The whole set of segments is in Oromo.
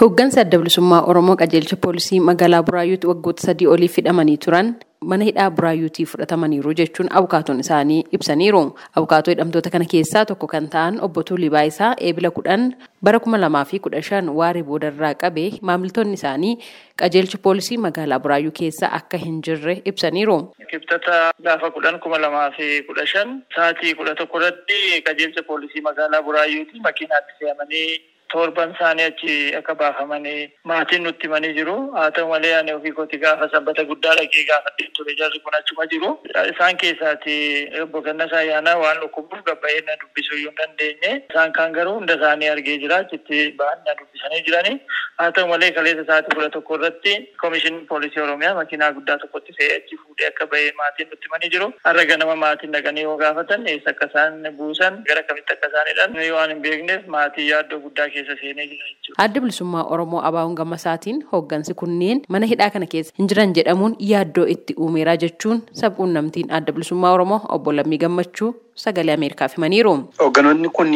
Hooggansa adda bilisummaa Oromoo qajeelcha poolisii magaalaa Buraayyuutti waggoota sadii oliif hidhamanii turan mana hidhaa Buraayyuutii fudhatamaniiru jechuun abukaatoon isaanii ibsaniiru. Abukaatoo hidhamtoota kana keessaa tokko kan ta'an obbo Tuulii Baayisaa eebila kudhan bara kuma lamaa fi kudha shan waaree boodarraa qabee maamiltoonni isaanii qajeelcha poolisii magaalaa Buraayyuu keessa akka hin jirre ibsaniiru. Kibxata gaafa kudhan kuma lamaa fi kudha shan sa'aatii kudha tokko irratti qajeelcha poolisii magaalaa Buraayyuuti makiinaatti fe'amanii torban isaanii achi akka baafamanii maatiin nutti himanii jiru. Haa ta'u malee ani ofii kooti gaafa sabbata guddaa dhaqee gaafadhee ture jarri kun achuma jiru. Isaan keessaati obbo Gannasaa Ayyaanaa waan dhukkubuuf gabbayee na dubbisuu hin dandeenye. Isaan kaan garuu hunda isaanii argee jira. Achitti ba'an na dubbisanii jirani. Haa ta'u malee kaleessa sa'aatii kudha tokko irratti komishinii poolisii Oromiyaa makiinaa guddaa tokkotti fe'ee achi fuudhee akka ba'ee maatiin nutti himanii jiru. Har'a ganama maatiin dhaqanii yoo gaafatan eessa akka isaan buusan gara kamitti akka isaan hidhan waan hin beekneef maatii yaaddoo guddaa keessa seenee jira jechuudha. Adda bilisummaa Oromoo Abaawun Gammasaatiin hooggansi kunneen mana hidhaa kana keessa hin jiran jedhamuun yaaddoo itti uumeera jechuun sabquunnamtiin adda bilisummaa Oromoo obbo Lammii Gammachuu sagalee Ameerikaaf himaniiru. Hoogganoonni kun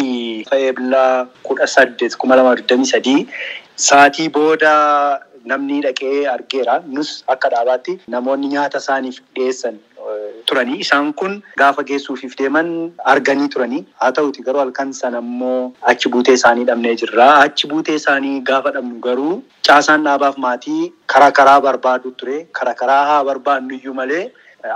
eebila kudha saddeet kuma lama digdamii sadii sa'aatii booda namni dhaqee argeera. Nus akka dhaabaatti namoonni nyaata isaaniif dhiyeessan turanii. Isaan kun gaafa geessuufiif deeman arganii turanii. Haa ta'uti garuu halkan sana immoo achi buutee isaanii dhabnee jirra. Achi buutee isaanii gaafa dhabnu garuu caasaan dhaabaaf maatii karaa karaa barbaadu ture. Karaa karaa haa barbaadnu iyyuu malee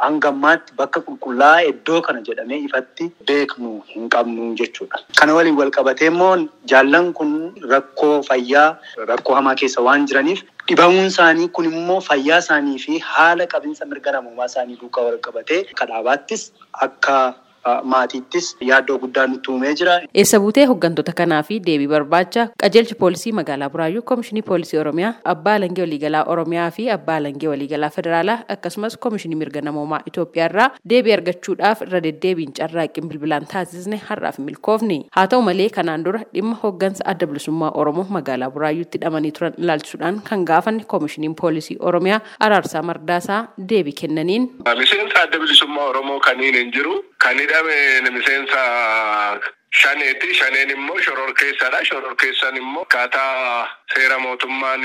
hanga ammaatti bakka qulqullaa'aa iddoo kana jedhamee ifatti beeknu hin qabnu jechuudha. Kana waliin wal qabatee immoo jaallan kun rakkoo fayyaa rakkoo hamaa keessa waan jiraniif dhibamuun isaanii kun immoo fayyaa isaanii fi haala qabinsa mirga namummaa isaanii duukaa wal qabatee akka dhaabaattis akka maatiittis yaaddoo guddaa nutti uumee jira. Eessa buutee hooggantoota kanaa fi deebii barbaacha qajeelcha poolisii magaalaa Buraayyuu Koomishinii Poolisii Oromiyaa Abbaa Alangee Waliigalaa Oromiyaa fi Abbaa Alangee Waliigalaa Federaalaa akkasumas Koomishinii Mirga Namoomaa Itoophiyaa irraa deebii argachuudhaaf irra deddeebiin carraaqqiin bilbilaan taasisne har'aaf milkoofne. Haa ta'u malee kanaan dura dhimma hooggansa adda bilisummaa Oromoo magaalaa Buraayyuutti hidhamanii turan ilaalchisuudhaan kan gaafanne Koomishiniin Poolisii Oromiyaa Araarsaa Mardaasaa deebii kennaniin. Miseensa adda bilisummaa Oromoo kaniin hin jiru. Kan hidhame miseensa shaneeti. Shaneen immoo shoror keessadha. Shoror keessan immoo akkaataa seera mootummaan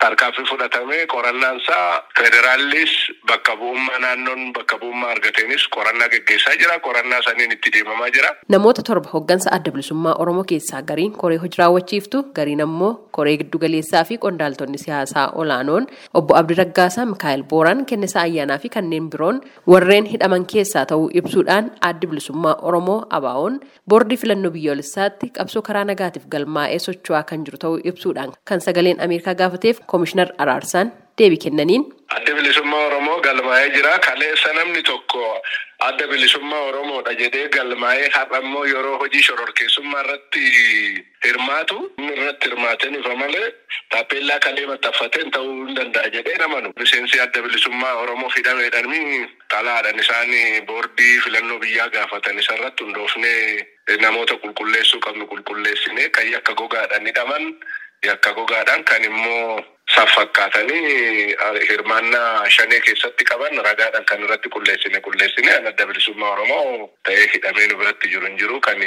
baasen tarkaanfii fudhatame qorannaan isaa federaallis bakka bu'ummaa naannoon bakka bu'ummaa argateenis qorannaa geggeessaa jira. Qorannaa saniin itti deemamaa jira. Namoota torba hooggansa adda bilisummaa Oromoo keessaa gariin koree hojii raawwachiiftu gariin ammoo koree giddugaleessaa fi qondaaltonni siyaasaa olaanoon obbo Abdi Raggaasaa Mikaa'el Booraan Kennisaa Ayyaanaa fi kanneen biroon warreen hidhaman keessaa ta'uu ibsuudhaan addi bilisummaa Oromoo ABO'n boordii filannoo biyyoolessaatti qabsoo karaa nagaatiif galmaa'ee socho'aa kan jiru ta'uu ibsuudhaan kan sagaleen Ameerikaa gaafateef koomishinar Araarsaan deebii kennaniin. Adda bilisummaa Oromoo galmaa'ee jira. Kaleessa namni tokko adda bilisummaa Oromoodha jedhee galmaa'ee har'a immoo yeroo hojii shororkeessummaa irratti hirmaatu irratti hirmaateen ifa malee taappellaa kalee maxxanfateen ta'uu hin danda'a jedhee namanu. Miseensi adda bilisummaa Oromoo hidhameedhanii xalaadhaan isaan boordii filannoo biyyaa gaafatan isarratti hundoofnee namoota qulqulleessuu qabnu qulqulleessinee kan yakka gogaadhaan hidhaman yakka gogaadhaan kan immoo saffakkaatanii hirmaannaa shanee keessatti qaban ragaadhaan kan irratti qulleessine qulleessine adda bilisummaa oromoo ta'ee hidhamee nu biratti jiru hin jiru kan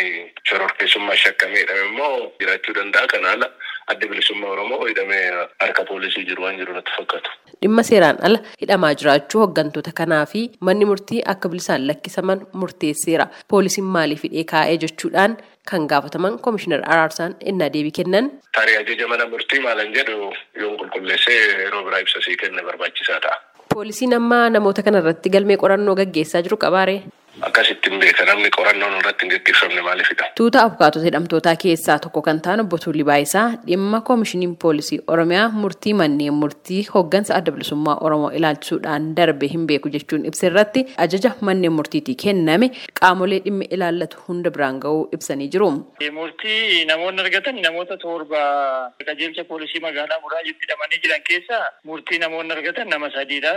shororkeessummaa shakkamee hidhame immoo jiraachuu danda'a kan haala adda bilisummaa oromoo hidhamee harka poolisii jiru waan jiru natti fakkaatu. Dhimma seeraan ala hidhamaa jiraachuu hooggantoota kanaa fi manni murtii akka bilisaan lakkisaman murteesseera. Poolisiin maaliif hidhee kaa'ee jechuudhaan kan gaafataman koomishinar Araarsaan innaa deebii kennan. Tarii ajaja mana murtii maalan jedhu yoon qulqulleessee yeroo biraa ibsa sii kenne barbaachisaa ta'a. Poolisiin amma namoota kana irratti galmee qorannoo gaggeessaa jiru qabaaree? Akkasittiin beeka namni qorannoon irratti hin gaggeeffamne maaliifidha? Tuuta abukaatota hidhamtootaa keessaa tokko kan ta'an obbo Tuulii Baayisaa dhimma koomishiniin poolisii Oromiyaa murtii manneen murtii hooggansa adda bilisummaa Oromoo ilaalchisuudhaan darbe hin beeku jechuun ibsa irratti ajaja manneen murtiitii kenname qaamolee dhimmi ilaallatu hunda biraan ga'uu ibsanii jiru. Murtii namoonni argatan namoota torba qajeelcha poolisii magaalaa Buraayyuutti hidhamanii jiran keessaa murtii namoonni argatan nama sadiidha.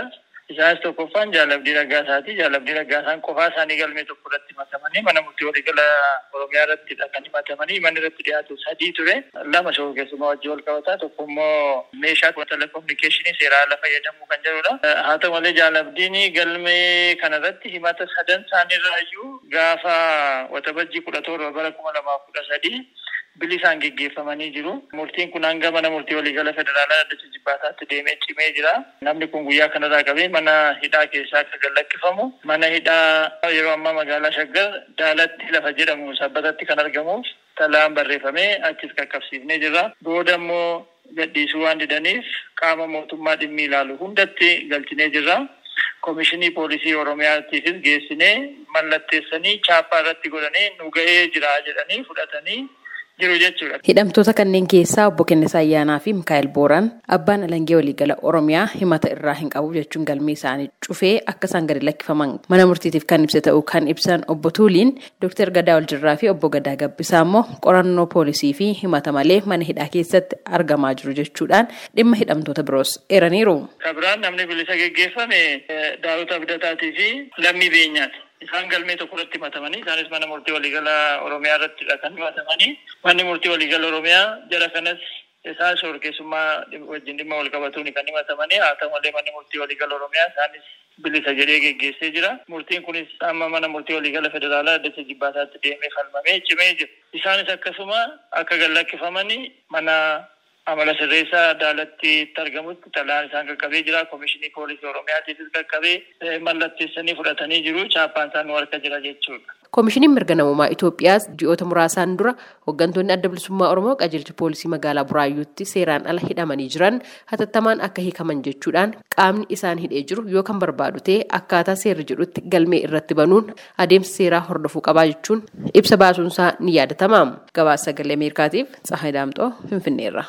Isaanis tokkoffaan jaalabdii raggaasaati. Jaalabdii raggaasaan qofaa isaanii galmee tokko irratti himatamanii mana murtii waliigala Oromiyaa irratti kan himatamanii manni irratti dhiyaatu sadii ture. Lama shororkeessummaa wajjin wal qabataa tokko immoo meeshaa telekominikeeshinii seeraa ala fayyadamuu kan jedhudha. Haa ta'u malee jaalabdiin galmee kanarratti himata sadan isaaniirraayyuu gaafa waxabajjii kudha torba bara kuma lamaaf kudha sadii bilisaan geggeeffamanii jiru. Murtiin kun hanga mana murtii waliigala federaalaa addacha jibbaataatti deemee cimee jira. Namni kun guyyaa kanarraa qabee mana hidhaa keessaa akka gallakkifamu. Mana hidhaa yeroo ammaa magaalaa Shaggar daalatti lafa jedhamu sabbatatti kan argamuuf talaan barreeffamee achis qaqqabsiifnee jirra. Booda immoo gadhiisuu waan didaniif qaama mootummaa dhimmi ilaalu hundatti galchinee jirra. Komishinii poolisii Oromiyaatiifis geessinee mallatteessanii chaappaa irratti godhanii nu ga'ee jira jedhanii fudhatanii jiru jechuudha. Hidhamtoota kanneen keessaa obbo Kennisaa Ayyaanaa fi Mikaa'el Booraan abbaan alangee waliigala Oromiyaa himata irraa hin qabu jechuun galmee isaanii cufee akka isaan gadi lakkifaman mana murtiitiif kan ibsa ta'uu kan ibsan obbo Tuuliin Dooktar Gadaa Oljirraa fi obbo Gadaa Gabbisaa immoo qorannoo poolisii fi himata malee mana hidhaa keessatti argamaa jiru jechuudhaan dhimma hidhamtoota biroos eeraniiru. Kabiraan namni bilisa geggeeffame Daawit Abdataatii fi Lammii Beenyaati. Isaan galmee tokko irratti himatamanii isaanis mana murtii waliigala Oromiyaa irrattidha kan himatamanii. Manni murtii waliigala Oromiyaa jara kanas isaan shororkeessummaa wajjin dhimma wal qabatuun kan himatamanii haa ta'u malee manni murtii waliigala Oromiyaa isaanis bilisa jedhee geggeessee jira. Murtiin kunis amma mana murtii waliigala federaalaa addacha jibbaataatti deemee falmamee cimee jira. Isaanis akkasuma akka gallakkifamanii mana amala sirreessaa daalatti argamutti talaan isaan qaqqabee jira. Komishinii poolisii Oromiyaatiifis qaqqabee mallatteessanii fudhatanii jiru. Chaappaan isaan nu harka jira jechuudha. Komishiniin mirga namummaa Itoophiyaas ji'oota muraasaan dura hooggantoonni adda bilisummaa Oromoo qajeelcha poolisii magaalaa Buraayyuutti seeraan ala hidhamanii jiran hatattamaan akka hiikaman jechuudhaan qaamni isaan hidhee jiru yoo kan barbaadu ta'e akkaataa seerri jedhutti galmee irratti banuun adeemsa seeraa hordofuu qabaa jechuun ibsa baasuunsaa ni yaadatama. Gabaasa sagalee Ameerikaatiif Tsahaay Daamxoo Finfinneerra.